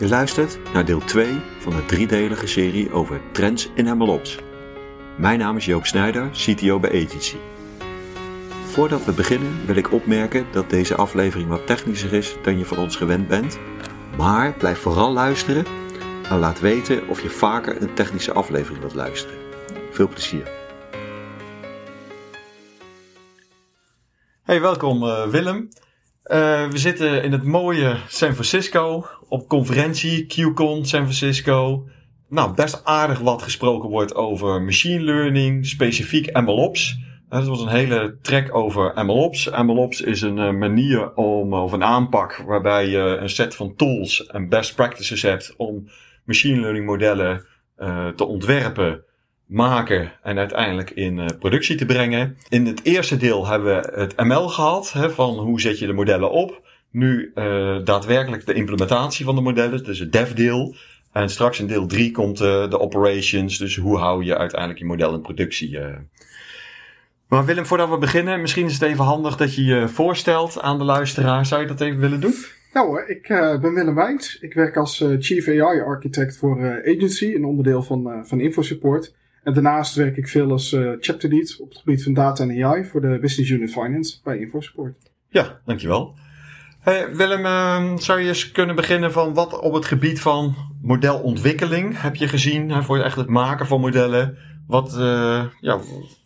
Je luistert naar deel 2 van de driedelige serie over trends in MLOps. Mijn naam is Joop Snijder, CTO bij Agency. Voordat we beginnen wil ik opmerken dat deze aflevering wat technischer is dan je van ons gewend bent. Maar blijf vooral luisteren en laat weten of je vaker een technische aflevering wilt luisteren. Veel plezier. Hey, welkom uh, Willem. Uh, we zitten in het mooie San Francisco op conferentie QCon San Francisco. Nou, best aardig wat gesproken wordt over machine learning, specifiek MLOps. Dat was een hele track over MLOps. MLOps is een uh, manier om, of een aanpak waarbij je een set van tools en best practices hebt om machine learning modellen te ontwerpen, maken en uiteindelijk in uh, productie te brengen. In het eerste deel hebben we het ML gehad, hè, van hoe zet je de modellen op. Nu uh, daadwerkelijk de implementatie van de modellen, dus het dev deel. En straks in deel 3 komt de operations, dus hoe hou je uiteindelijk je model in productie. Maar Willem, voordat we beginnen, misschien is het even handig dat je je voorstelt aan de luisteraar. Zou je dat even willen doen? Nou hoor, ik ben Willem Wijns. Ik werk als Chief AI Architect voor Agency, een onderdeel van, van InfoSupport. En daarnaast werk ik veel als chapter lead op het gebied van data en AI voor de Business Unit Finance bij InfoSupport. Ja, dankjewel. Hey, Willem, ehm, zou je eens kunnen beginnen van wat op het gebied van modelontwikkeling heb je gezien voor echt het maken van modellen? Wat, ja,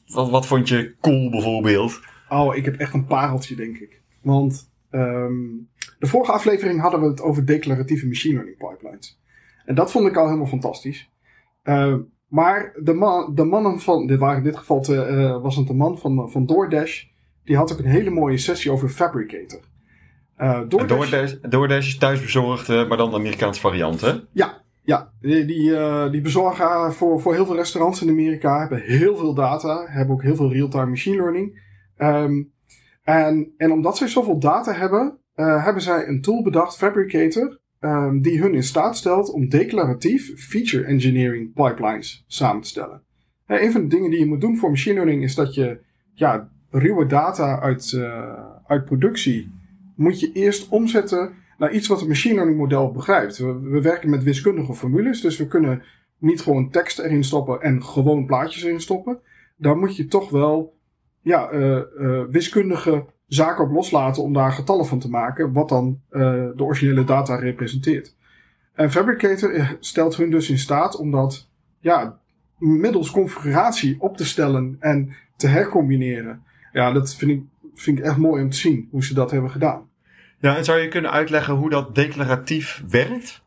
wat, wat vond je cool bijvoorbeeld? Oh, ik heb echt een pareltje, denk ik. Want um, de vorige aflevering hadden we het over declaratieve machine learning pipelines. En dat vond ik al helemaal fantastisch. Uh, maar de, man, de mannen van, dit waren in dit geval te, uh, was het de man van, van DoorDash, die had ook een hele mooie sessie over Fabricator. Uh, DoorDash, DoorDash, DoorDash is thuisbezorgd, maar dan de Amerikaanse variant, hè? Ja, ja, die, die, uh, die bezorgen voor, voor heel veel restaurants in Amerika, hebben heel veel data, hebben ook heel veel real-time machine learning. Um, en, en omdat zij zoveel data hebben, uh, hebben zij een tool bedacht, Fabricator, um, die hun in staat stelt om declaratief feature engineering pipelines samen te stellen. Uh, een van de dingen die je moet doen voor machine learning is dat je ja, ruwe data uit, uh, uit productie moet je eerst omzetten naar iets wat een machine learning model begrijpt. We, we werken met wiskundige formules, dus we kunnen niet gewoon tekst erin stoppen en gewoon plaatjes erin stoppen. Daar moet je toch wel ja, uh, wiskundige zaken op loslaten om daar getallen van te maken, wat dan uh, de originele data representeert. En Fabricator stelt hun dus in staat om dat ja, middels configuratie op te stellen en te hercombineren. Ja, dat vind ik, vind ik echt mooi om te zien, hoe ze dat hebben gedaan. Ja, en zou je kunnen uitleggen hoe dat declaratief werkt?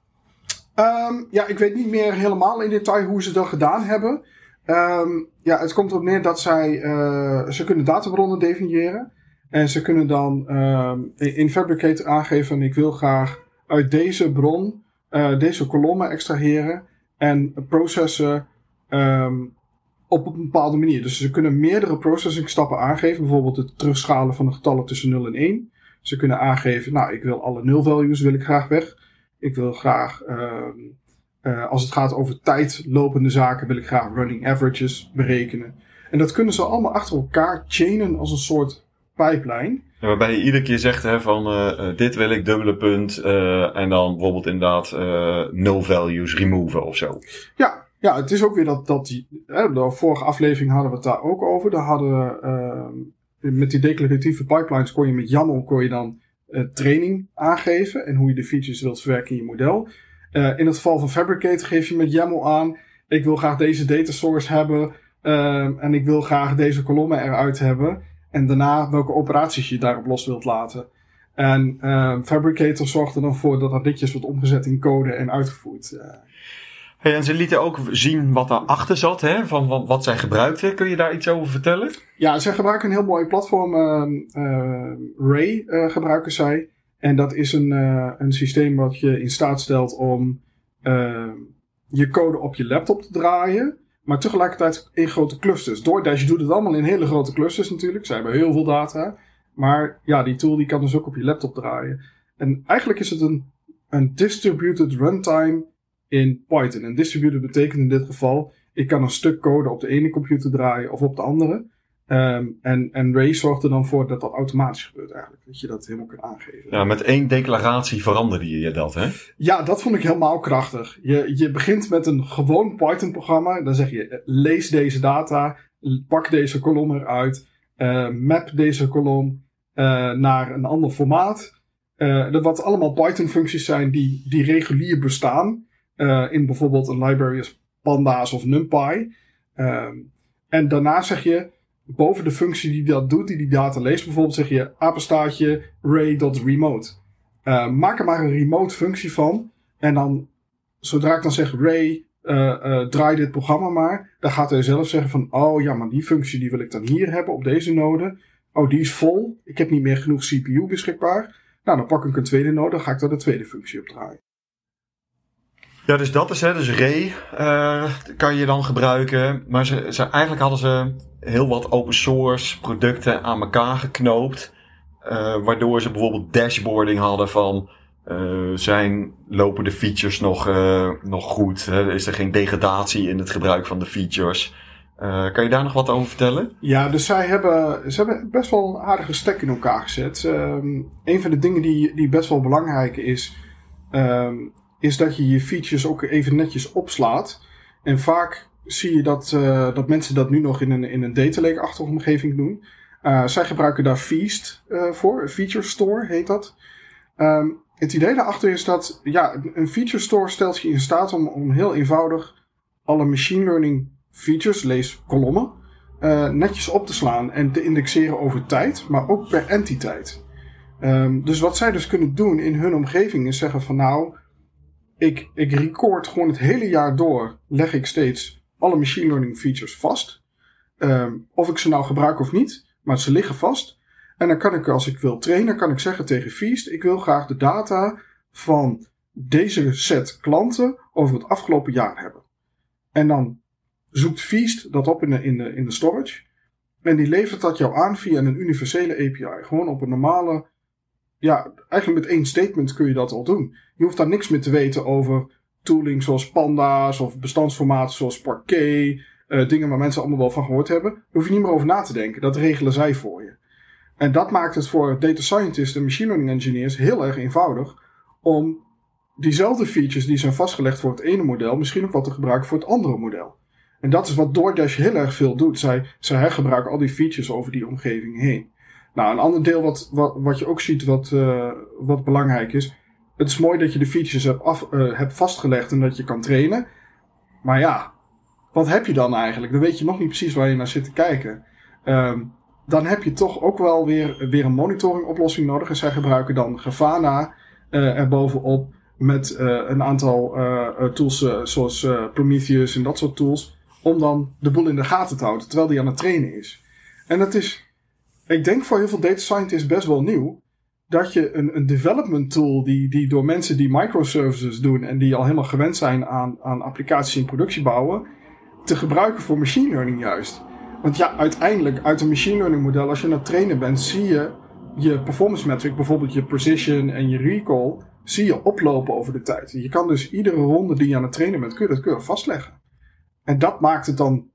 Um, ja, ik weet niet meer helemaal in detail hoe ze dat gedaan hebben. Um, ja, het komt erop neer dat zij, uh, ze kunnen databronnen definiëren. En ze kunnen dan um, in Fabricator aangeven, ik wil graag uit deze bron uh, deze kolommen extraheren en processen um, op een bepaalde manier. Dus ze kunnen meerdere processing stappen aangeven, bijvoorbeeld het terugschalen van de getallen tussen 0 en 1. Ze kunnen aangeven, nou, ik wil alle nul values wil ik graag weg. Ik wil graag, um, uh, als het gaat over tijdlopende zaken, wil ik graag running averages berekenen. En dat kunnen ze allemaal achter elkaar chainen als een soort pipeline. Ja, waarbij je iedere keer zegt hè, van uh, dit wil ik dubbele punt uh, en dan bijvoorbeeld inderdaad no values removen of zo. Ja, ja, het is ook weer dat, dat die, hè, de vorige aflevering hadden we het daar ook over. Daar hadden met die declaratieve pipelines kon je met YAML kon je dan uh, training aangeven en hoe je de features wilt verwerken in je model. Uh, in het geval van Fabricator geef je met YAML aan, ik wil graag deze data source hebben uh, en ik wil graag deze kolommen eruit hebben. En daarna welke operaties je daarop los wilt laten. En Fabricator zorgt er dan voor dat dat netjes wordt omgezet in code en uitgevoerd. Hey, en ze lieten ook zien wat daarachter zat, hè? van wat, wat zij gebruikten. Kun je daar iets over vertellen? Ja, zij gebruiken een heel mooi platform. Uh, uh, Ray uh, gebruiken zij. En dat is een, een systeem wat je in staat stelt om uh, je code op je laptop te draaien. Maar tegelijkertijd in grote clusters. DoorDash doet het allemaal in hele grote clusters natuurlijk. Ze hebben heel veel data. Maar ja, die tool die kan dus ook op je laptop draaien. En eigenlijk is het een, een distributed runtime in Python. En distributed betekent in dit geval, ik kan een stuk code op de ene computer draaien of op de andere. Um, en, en Ray zorgt er dan voor dat dat automatisch gebeurt eigenlijk. Dat je dat helemaal kunt aangeven. Ja, met één declaratie veranderde je dat, hè? Ja, dat vond ik helemaal krachtig. Je, je begint met een gewoon Python-programma. Dan zeg je, lees deze data, pak deze kolom eruit, uh, map deze kolom uh, naar een ander formaat. Uh, dat wat allemaal Python-functies zijn die, die regulier bestaan. in bijvoorbeeld een library als Pandas of NumPy. Um, en daarna zeg je, boven de functie die dat doet, die die data leest, bijvoorbeeld zeg je apenstaartje ray.remote. Uh, maak er maar een remote functie van. En dan, zodra ik dan zeg Ray, uh, uh, draai dit programma maar, dan gaat hij zelf zeggen van, oh ja, maar die functie die wil ik dan hier hebben op deze node. Oh, die is vol. Ik heb niet meer genoeg CPU beschikbaar. Nou, dan pak ik een tweede node, dan ga ik daar de tweede functie op draaien. Ja, dus dat is hè. Dus Ray uh, kan je dan gebruiken. Maar ze, ze, eigenlijk hadden ze heel wat open source producten aan elkaar geknoopt. Uh, waardoor ze bijvoorbeeld dashboarding hadden van... Uh, zijn lopen de features nog, nog goed? Hè? Is er geen degradatie in het gebruik van de features? kan je daar nog wat over vertellen? Ja, dus zij hebben, ze hebben best wel een aardige stek in elkaar gezet. Um, een van de dingen die, die best wel belangrijk is... Um, is dat je je features ook even netjes opslaat. En vaak zie je dat, uh, dat mensen dat nu nog in een, in een data lake-achtige omgeving doen. Uh, zij gebruiken daar Feast uh, voor, Feature Store heet dat. Um, het idee daarachter is dat ja, een feature store stelt je in staat om, om heel eenvoudig alle machine learning features, lees kolommen, netjes op te slaan en te indexeren over tijd, maar ook per entiteit. Um, dus wat zij dus kunnen doen in hun omgeving is zeggen van nou, ik, ik record gewoon het hele jaar door, leg ik steeds alle machine learning features vast. Um, of ik ze nou gebruik of niet, maar ze liggen vast. En dan kan ik, als ik wil trainen, kan ik zeggen tegen Feast, ik wil graag de data van deze set klanten over het afgelopen jaar hebben. En dan zoekt Feast dat op in de, in de, in de storage. En die levert dat jou aan via een universele API. Gewoon op een normale ja, eigenlijk met één statement kun je dat al doen. Je hoeft daar niks meer te weten over tooling zoals panda's of bestandsformaten zoals Parquet. Uh, dingen waar mensen allemaal wel van gehoord hebben. Daar hoef je niet meer over na te denken. Dat regelen zij voor je. En dat maakt het voor data scientists en machine learning engineers heel erg eenvoudig om diezelfde features die zijn vastgelegd voor het ene model misschien ook wat te gebruiken voor het andere model. En dat is wat DoorDash heel erg veel doet. Zij, zij hergebruiken al die features over die omgeving heen. Nou, een ander deel wat, wat, wat je ook ziet wat, uh, wat belangrijk is. Het is mooi dat je de features hebt, af, uh, hebt vastgelegd en dat je kan trainen. Maar ja, wat heb je dan eigenlijk? Dan weet je nog niet precies waar je naar zit te kijken. Um, dan heb je toch ook wel weer, weer een monitoringoplossing nodig. En zij gebruiken dan Grafana uh, erbovenop met een aantal tools zoals Prometheus en dat soort tools. Om dan de boel in de gaten te houden terwijl die aan het trainen is. En dat is ik denk voor heel veel data scientists best wel nieuw. Dat je een, een development tool die, die door mensen die microservices doen en die al helemaal gewend zijn aan, aan applicaties in productie bouwen, te gebruiken voor machine learning juist. Want ja, uiteindelijk uit een machine learning model, als je aan het trainen bent, zie je je performance metric, bijvoorbeeld je precision en je recall, zie je oplopen over de tijd. Je kan dus iedere ronde die je aan het trainen bent, kun dat keurig vastleggen. En dat maakt het dan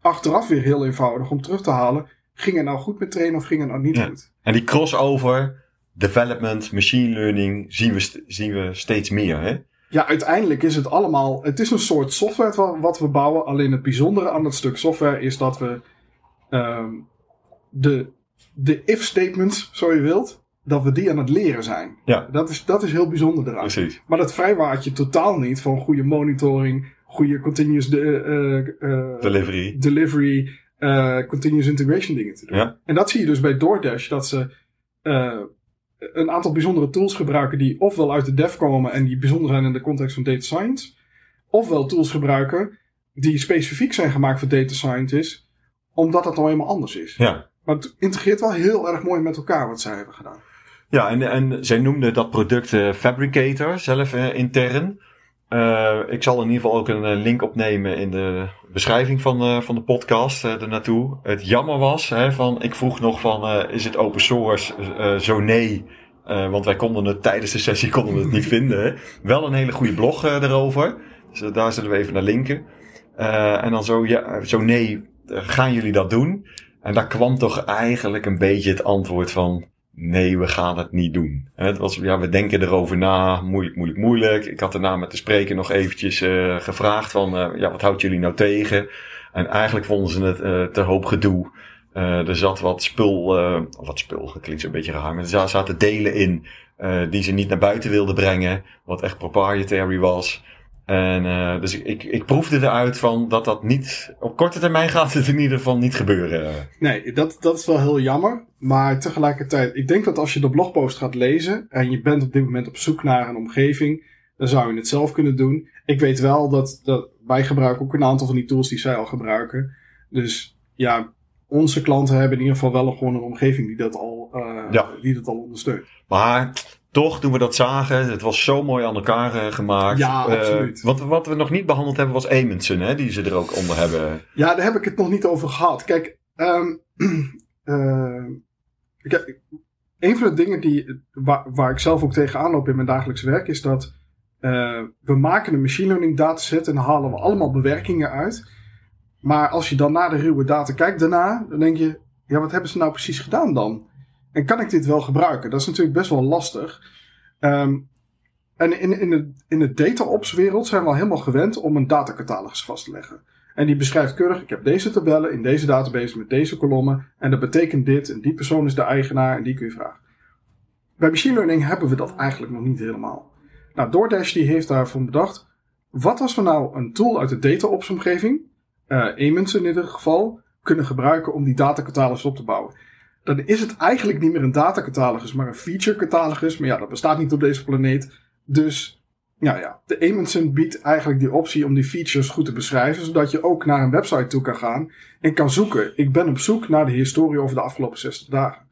achteraf weer heel eenvoudig om terug te halen ging het nou goed met trainen of ging het nou niet goed? En die crossover, development, machine learning, zien we, zien we steeds meer, hè? Ja, uiteindelijk is het allemaal. Het is een soort software wat we bouwen. Alleen het bijzondere aan dat stuk software is dat we um, de, de if statements, zo je wilt, dat we die aan het leren zijn. Ja. Dat is, dat is heel bijzonder eraan. Precies. Maar dat vrijwaart je totaal niet van goede monitoring, goede continuous de, uh, uh, delivery. delivery uh, continuous integration dingen te doen. Ja. En dat zie je dus bij DoorDash, dat ze uh, een aantal bijzondere tools gebruiken die ofwel uit de dev komen en die bijzonder zijn in de context van data science, ofwel tools gebruiken die specifiek zijn gemaakt voor data scientists, omdat dat nou eenmaal anders is. Ja. Maar het integreert wel heel erg mooi met elkaar wat zij hebben gedaan. Ja, en, en zij noemde dat product uh, Fabricator zelf intern. Uh, ik zal in ieder geval ook een link opnemen in de beschrijving van, van de podcast uh, ernaartoe. Het jammer was, hè, van, ik vroeg nog van, is het open source? zo nee. want wij konden het tijdens de sessie konden we het niet vinden. Wel een hele goede blog erover. Dus daar zullen we even naar linken. en dan zo, ja, zo nee, gaan jullie dat doen? En daar kwam toch eigenlijk een beetje het antwoord van nee, we gaan het niet doen. Het was, ja, we denken erover na, moeilijk, moeilijk, moeilijk. Ik had daarna met de spreker nog eventjes uh, gevraagd van, uh, ja, wat houdt jullie nou tegen? En eigenlijk vonden ze het uh, te hoop gedoe. er zat wat spul, wat spul, dat klinkt zo'n beetje raar, maar er zaten delen in die ze niet naar buiten wilden brengen, wat echt proprietary was. En uh, dus ik, ik, ik proefde eruit van dat dat niet. Op korte termijn gaat het in ieder geval niet gebeuren. Nee, dat, dat is wel heel jammer. Maar tegelijkertijd, ik denk dat als je de blogpost gaat lezen. en je bent op dit moment op zoek naar een omgeving. dan zou je het zelf kunnen doen. Ik weet wel dat, dat wij gebruiken ook een aantal van die tools die zij al gebruiken. Dus ja, onze klanten hebben in ieder geval wel gewoon een omgeving die dat al, uh, ja. die dat al ondersteunt. Maar toch, toen we dat zagen, het was zo mooi aan elkaar uh, gemaakt. Ja, uh, absoluut. Wat, wat we nog niet behandeld hebben was Amundsen, hè, die ze er ook onder hebben. Ja, daar heb ik het nog niet over gehad. Kijk, um, uh, kijk een van de dingen die, waar, waar ik zelf ook tegenaan loop in mijn dagelijks werk, is dat we maken een machine learning dataset en halen we allemaal bewerkingen uit. Maar als je dan naar de ruwe data kijkt daarna, dan denk je, ja, wat hebben ze nou precies gedaan dan? En kan ik dit wel gebruiken? Dat is natuurlijk best wel lastig. Um, en in, in, de, in de data-ops wereld zijn we al helemaal gewend om een datacatalogus vast te leggen. En die beschrijft keurig, ik heb deze tabellen in deze database met deze kolommen. En dat betekent dit. En die persoon is de eigenaar en die kun je vragen. Bij machine learning hebben we dat eigenlijk nog niet helemaal. Nou, DoorDash die heeft daarvan bedacht. Wat als we nou een tool uit de data-ops omgeving, uh, in ieder geval, kunnen gebruiken om die datacatalogus op te bouwen dan is het eigenlijk niet meer een datacatalogus, maar een feature-catalogus. Maar ja, dat bestaat niet op deze planeet. Dus, ja, ja. De Amundsen biedt eigenlijk die optie om die features goed te beschrijven, zodat je ook naar een website toe kan gaan en kan zoeken. Ik ben op zoek naar de historie over de afgelopen 60 dagen.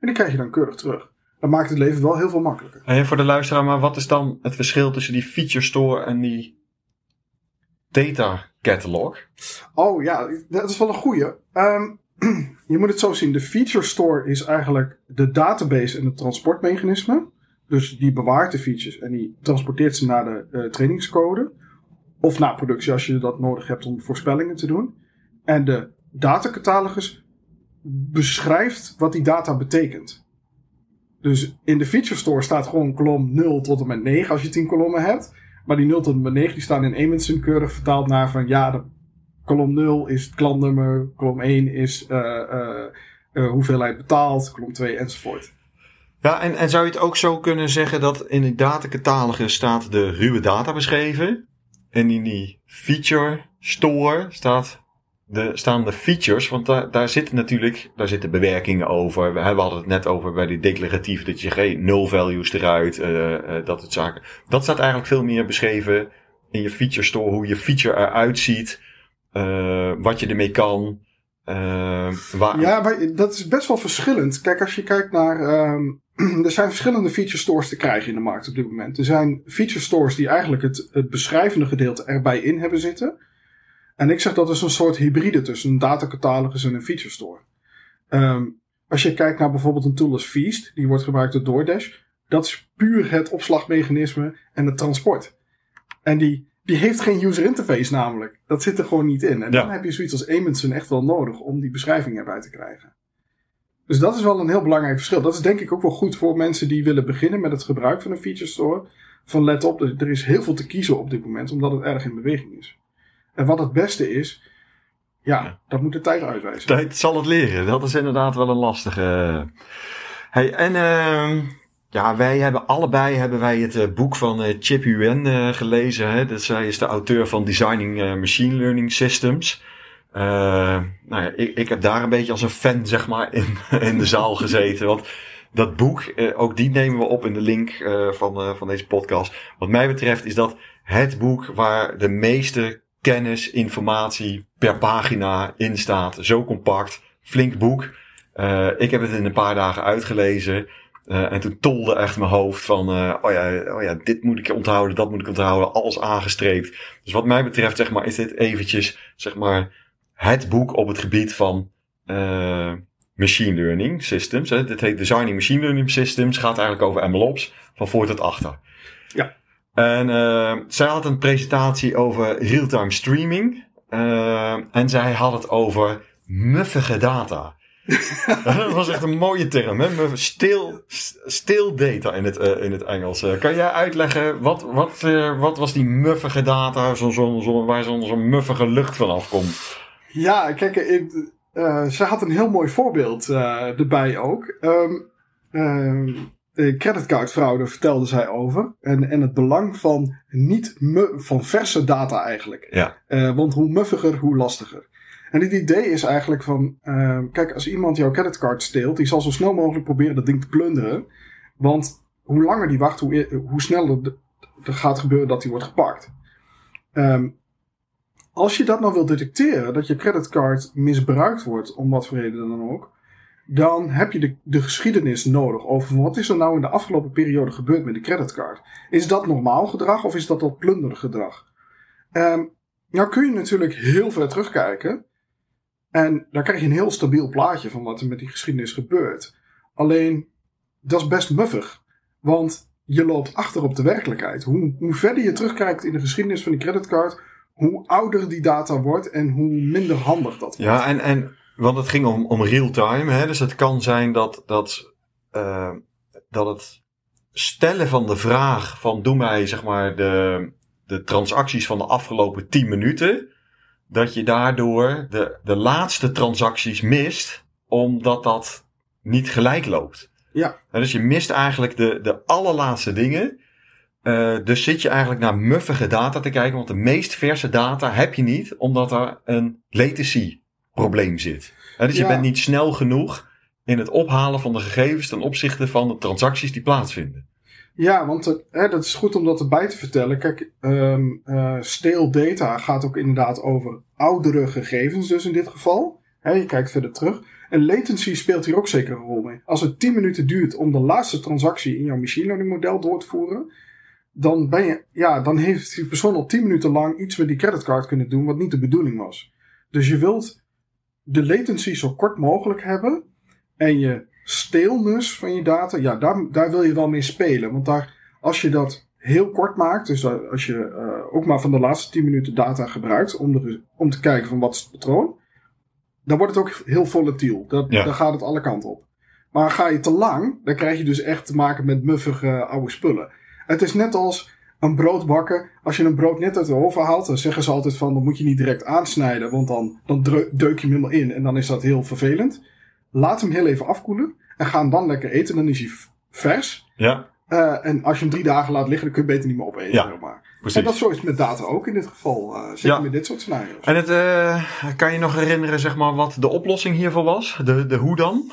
En die krijg je dan keurig terug. Dat maakt het leven wel heel veel makkelijker. En voor de luisteraar, maar wat is dan het verschil tussen die feature store en die data catalog? Oh ja, dat is wel een goeie. Um, je moet het zo zien. De feature store is eigenlijk de database en het transportmechanisme. Dus die bewaart de features en die transporteert ze naar de uh, trainingscode. Of naar productie als je dat nodig hebt om voorspellingen te doen. En de datacatalogus beschrijft wat die data betekent. Dus in de feature store staat gewoon kolom 0 tot en met 9 als je 10 kolommen hebt. Maar die 0 tot en met 9 die staan in Amundsen keurig vertaald naar van ja, de kolom 0 is het klantnummer, kolom 1 is uh, uh, uh, hoeveelheid betaald, kolom 2 enzovoort. Ja, en, en zou je het ook zo kunnen zeggen dat in de datacatalogus staat de ruwe data beschreven. En in die feature store staat de, staan de features, want daar, daar zitten natuurlijk daar zitten bewerkingen over. We, hadden het net over bij die declaratief dat je geen nul values eruit, uh, dat soort zaken. Dat staat eigenlijk veel meer beschreven in je feature store, hoe je feature eruit ziet. Uh, wat je ermee kan. Waar... Ja, maar dat is best wel verschillend. Kijk, als je kijkt naar. Um, er zijn verschillende feature stores te krijgen in de markt op dit moment. Er zijn feature stores die eigenlijk het, het beschrijvende gedeelte erbij in hebben zitten. En ik zeg dat is een soort hybride tussen een datacatalogus en een feature store. Um, als je kijkt naar bijvoorbeeld een tool als Feast, die wordt gebruikt door DoorDash. Dat is puur het opslagmechanisme en het transport. En die die heeft geen user interface namelijk. Dat zit er gewoon niet in. En dan heb je zoiets als Amundsen echt wel nodig om die beschrijving erbij te krijgen. Dus dat is wel een heel belangrijk verschil. Dat is denk ik ook wel goed voor mensen die willen beginnen met het gebruik van een feature store. Van let op, er is heel veel te kiezen op dit moment, omdat het erg in beweging is. En wat het beste is, ja, dat moet de tijd uitwijzen. Tijd zal het leren. Dat is inderdaad wel een lastige. Hey, en uh, ja, wij hebben allebei hebben wij het uh, boek van uh, Chip Yuen uh, gelezen. Hè? Dat zij is de auteur van Designing Machine Learning Systems. nou ja, ik, ik heb daar een beetje als een fan, zeg maar, in, in de zaal gezeten. Want dat boek, ook die nemen we op in de link van, van deze podcast. Wat mij betreft is dat het boek waar de meeste kennis, informatie per pagina in staat. Zo compact, flink boek. ik heb het in een paar dagen uitgelezen. Uh, en toen tolde echt mijn hoofd van, uh, oh, ja, oh ja, dit moet ik onthouden, dat moet ik onthouden, alles aangestreept. Dus wat mij betreft, zeg maar, is dit eventjes, zeg maar, het boek op het gebied van uh, machine learning systems. Hè. Dit heet Designing Machine Learning Systems, gaat eigenlijk over MLOps, van voor tot achter. Ja. En zij had een presentatie over real-time streaming. en zij had het over muffige data. dat was echt een mooie term, hè? Stil, stil data in het, uh, in het Engels. Uh, kan jij uitleggen, wat, wat, uh, wat was die muffige data zo, zo, zo, waar zo'n zo muffige lucht vanaf komt? Ja, kijk, ik, ze had een heel mooi voorbeeld erbij ook. Um, creditcardfraude vertelde zij over. En, en het belang van niet van verse data eigenlijk. Ja. want hoe muffiger, hoe lastiger. En het idee is eigenlijk van, uh, kijk, als iemand jouw creditcard steelt, die zal zo snel mogelijk proberen dat ding te plunderen. Want hoe langer die wacht, hoe, hoe sneller er gaat gebeuren dat die wordt gepakt. Um, als je dat nou wil detecteren, dat je creditcard misbruikt wordt, om wat voor reden dan ook, dan heb je de, de geschiedenis nodig over wat is er nou in de afgelopen periode gebeurd met de creditcard. Is dat normaal gedrag of is dat dat plundergedrag? Um, nou kun je natuurlijk heel ver terugkijken. En daar krijg je een heel stabiel plaatje van wat er met die geschiedenis gebeurt. Alleen, dat is best muffig. Want je loopt achter op de werkelijkheid. Hoe, hoe verder je terugkijkt in de geschiedenis van die creditcard, hoe ouder die data wordt en hoe minder handig dat wordt. Ja, en, en want het ging om, om real-time. Dus het kan zijn dat, dat, uh, dat het stellen van de vraag van doe mij zeg maar de, de transacties van de afgelopen 10 minuten dat je daardoor de, de laatste transacties mist, omdat dat niet gelijk loopt. Ja. dus je mist eigenlijk de, de allerlaatste dingen. Uh, dus zit je eigenlijk naar muffige data te kijken, want de meest verse data heb je niet, omdat er een latency probleem zit. dus je bent niet snel genoeg in het ophalen van de gegevens ten opzichte van de transacties die plaatsvinden. Ja, want hè, dat is goed om dat erbij te vertellen. Kijk, um, stale data gaat ook inderdaad over oudere gegevens, dus in dit geval. Hè, je kijkt verder terug. En latency speelt hier ook zeker een rol mee. Als het 10 minuten duurt om de laatste transactie in jouw machine learning model door te voeren, dan, ben je, ja, dan heeft die persoon al 10 minuten lang iets met die creditcard kunnen doen wat niet de bedoeling was. Dus je wilt de latency zo kort mogelijk hebben en je stilness van je data, ja, daar, daar wil je wel mee spelen. Want daar, als je dat heel kort maakt, dus als je uh, ook maar van de laatste 10 minuten data gebruikt om, de, om te kijken van wat is het patroon, dan wordt het ook heel volatiel. Dat, Dan gaat het alle kanten op. Maar ga je te lang, dan krijg je dus echt te maken met muffige oude spullen. Het is net als een brood bakken. Als je een brood net uit de oven haalt, dan zeggen ze altijd van, dan moet je niet direct aansnijden, want dan, dan deuk je hem helemaal in en dan is dat heel vervelend. Laat hem heel even afkoelen. En ga hem dan lekker eten. Dan is hij vers. Ja. Uh, en als je hem drie dagen laat liggen, dan kun je beter niet meer opeten. Ja, zeg maar. En dat is zoiets met data ook in dit geval. Uh, zeker ja. met dit soort scenario's. En het, uh, kan je nog herinneren zeg maar, wat de oplossing hiervoor was? De, de hoe dan?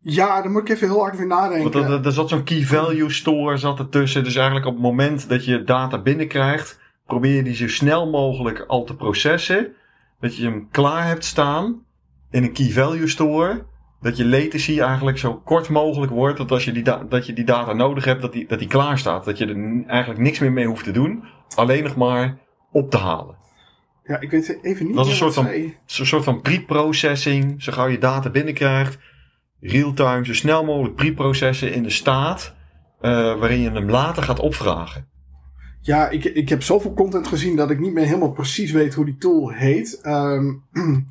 Ja, dan moet ik even heel hard weer nadenken. Want er, er zat zo'n key value store zat ertussen. Dus eigenlijk op het moment dat je data binnenkrijgt, probeer je die zo snel mogelijk al te processen. Dat je hem klaar hebt staan in een key value store. Dat je latency eigenlijk zo kort mogelijk wordt. Dat als je die, dat je die data nodig hebt, dat die, dat die klaar staat. Dat je er eigenlijk niks meer mee hoeft te doen. Alleen nog maar op te halen. Ja, ik weet even niet. Dat is een soort, van, een soort van pre-processing. Zo gauw je data binnenkrijgt. Real-time, zo snel mogelijk pre-processen in de staat. Uh, waarin je hem later gaat opvragen. Ja, ik, ik heb zoveel content gezien dat ik niet meer helemaal precies weet hoe die tool heet. Um,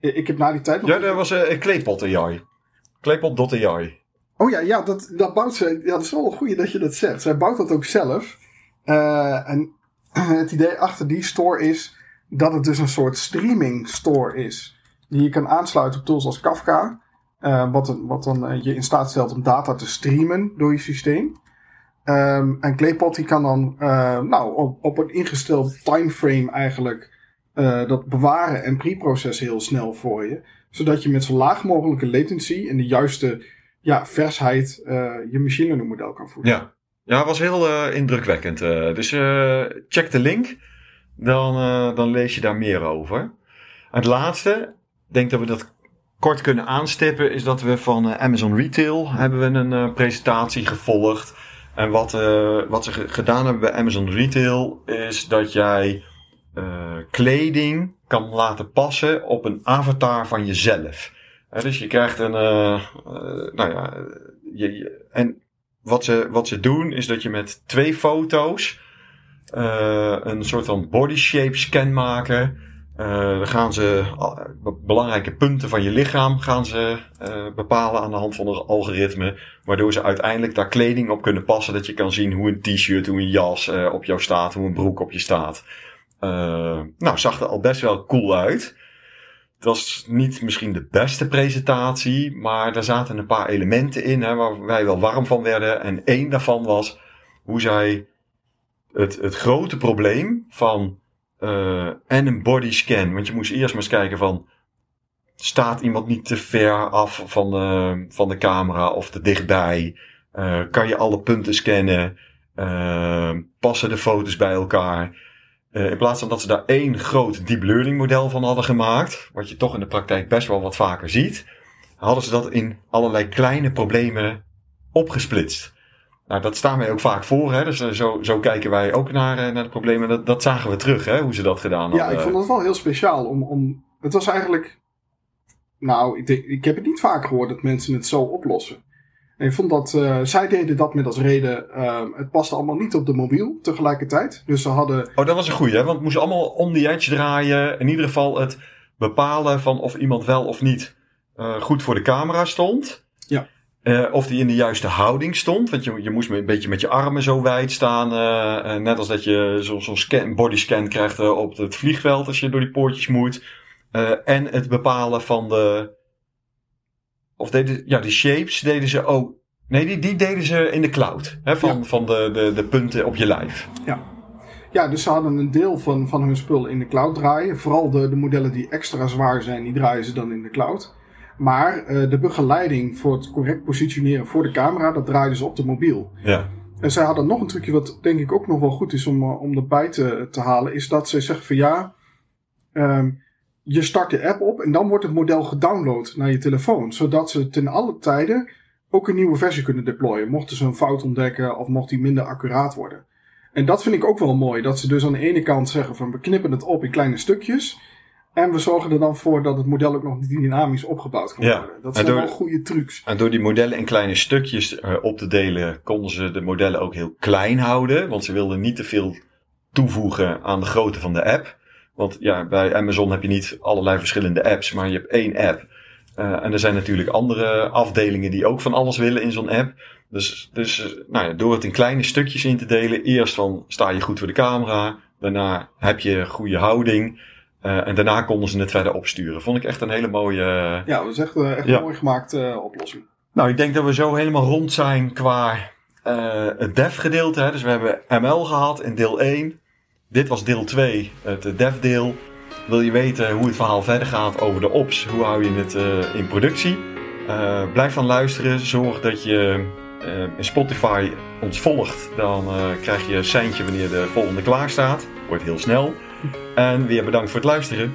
Ik heb na die tijd nog... Ja, dat was uh, Kleepot AI. Kleepot.ai. Oh ja, ja dat, dat bouwt ze... Ja, dat is wel een goeie dat je dat zegt. Zij bouwt dat ook zelf. Uh, en het idee achter die store is dat het dus een soort streaming store is. Die je kan aansluiten op tools als Kafka. Uh, wat, wat dan je in staat stelt om data te streamen door je systeem. Um, en Claypot die kan dan nou, op, op een ingesteld timeframe eigenlijk uh, dat bewaren en preprocessen heel snel voor je. Zodat je met zo laag mogelijke latency en de juiste ja, versheid uh, je machine learning model kan voeren. Ja, ja was heel uh, indrukwekkend. dus check de link, dan, dan lees je daar meer over. het laatste, ik denk dat we dat kort kunnen aanstippen is dat we van eh, Amazon Retail hebben we een eh, presentatie gevolgd. En wat, eh, wat ze ge- gedaan hebben bij Amazon Retail is dat jij eh, kleding kan laten passen op een avatar van jezelf. Hè, dus je krijgt een, eh, eh, nou ja, je, en wat ze, wat ze doen is dat je met twee foto's eh, een soort van body shape scan maken. Eh, dan gaan ze belangrijke punten van je lichaam gaan ze, eh, bepalen aan de hand van een algoritme. Waardoor ze uiteindelijk daar kleding op kunnen passen. Dat je kan zien hoe een t-shirt, hoe een jas eh, op jou staat, hoe een broek op je staat. Eh, nou, zag er al best wel cool uit. Het was niet misschien de beste presentatie, maar er zaten een paar elementen in hè, waar wij wel warm van werden. En één daarvan was hoe zij het, het grote probleem van eh, en een body scan. Want je moest eerst maar eens kijken van staat iemand niet te ver af van de, van de camera of te dichtbij? Eh, kan je alle punten scannen? Passen de foto's bij elkaar? Eh, in plaats van dat ze daar één groot deep learning model van hadden gemaakt, wat je toch in de praktijk best wel wat vaker ziet, hadden ze dat in allerlei kleine problemen opgesplitst. Nou, dat staan wij ook vaak voor, hè? dus eh, zo, zo kijken wij ook naar, eh, naar de problemen. Dat, dat zagen we terug, hè? hoe ze dat gedaan Ja, hadden. ik vond het wel heel speciaal. Om, om, het was eigenlijk. Nou, ik, ik heb het niet vaak gehoord dat mensen het zo oplossen. En ik vond dat. eh, zij deden dat met als reden. eh, het paste allemaal niet op de mobiel tegelijkertijd. Dus ze hadden. Oh, dat was een goeie, hè? want het moest allemaal om die edge draaien. In ieder geval het bepalen van of iemand wel of niet eh, goed voor de camera stond. Ja. Eh, of die in de juiste houding stond. Want je, je moest een beetje met je armen zo wijd staan. net als dat je zo'n zo scan, bodyscan krijgt op het vliegveld als je door die poortjes moet. En het bepalen van de. Of deden, ja, die shapes deden ze ook. Nee, die, die deden ze in de cloud. Hè, van Ja. van de, de, de punten op je lijf. Ja, dus ze hadden een deel van, van hun spul in de cloud draaien. Vooral de, de modellen die extra zwaar zijn, die draaien ze dan in de cloud. Maar eh, de begeleiding voor het correct positioneren voor de camera, dat draaiden ze op de mobiel. Ja. En zij hadden nog een trucje wat denk ik ook nog wel goed is om, eh, om erbij te, te halen. Is dat ze zeggen van ja, ehm, je start de app op en dan wordt het model gedownload naar je telefoon. Zodat ze ten alle tijden ook een nieuwe versie kunnen deployen. Mochten ze een fout ontdekken of mocht die minder accuraat worden. En dat vind ik ook wel mooi. Dat ze dus aan de ene kant zeggen van we knippen het op in kleine stukjes. En we zorgen er dan voor dat het model ook nog dynamisch opgebouwd kan Ja, worden. Dat zijn door- wel goede trucs. En door die modellen in kleine stukjes eh, op te delen, konden ze de modellen ook heel klein houden. Want ze wilden niet te veel toevoegen aan de grootte van de app. Want ja, bij Amazon heb je niet allerlei verschillende apps, maar je hebt één app. Eh, en er zijn natuurlijk andere afdelingen die ook van alles willen in zo'n app. Dus, dus eh, nou ja, door het in kleine stukjes in te delen, eerst van sta je goed voor de camera, daarna heb je goede houding. eh, en daarna konden ze het verder opsturen. Vond ik echt een hele mooie, Ja, dat is echt, echt Ja. een mooi gemaakte oplossing. nou, ik denk dat we zo helemaal rond zijn qua het dev-gedeelte. Dus we hebben ML gehad in deel 1. Dit was deel 2, het eh, dev-deel. Wil je weten hoe het verhaal verder gaat over de ops? Hoe hou je het eh, in productie? Eh, blijf dan luisteren. Zorg dat je eh, in Spotify ons volgt. Dan eh, krijg je een seintje wanneer de volgende klaar staat. Wordt heel snel. En weer bedankt voor het luisteren.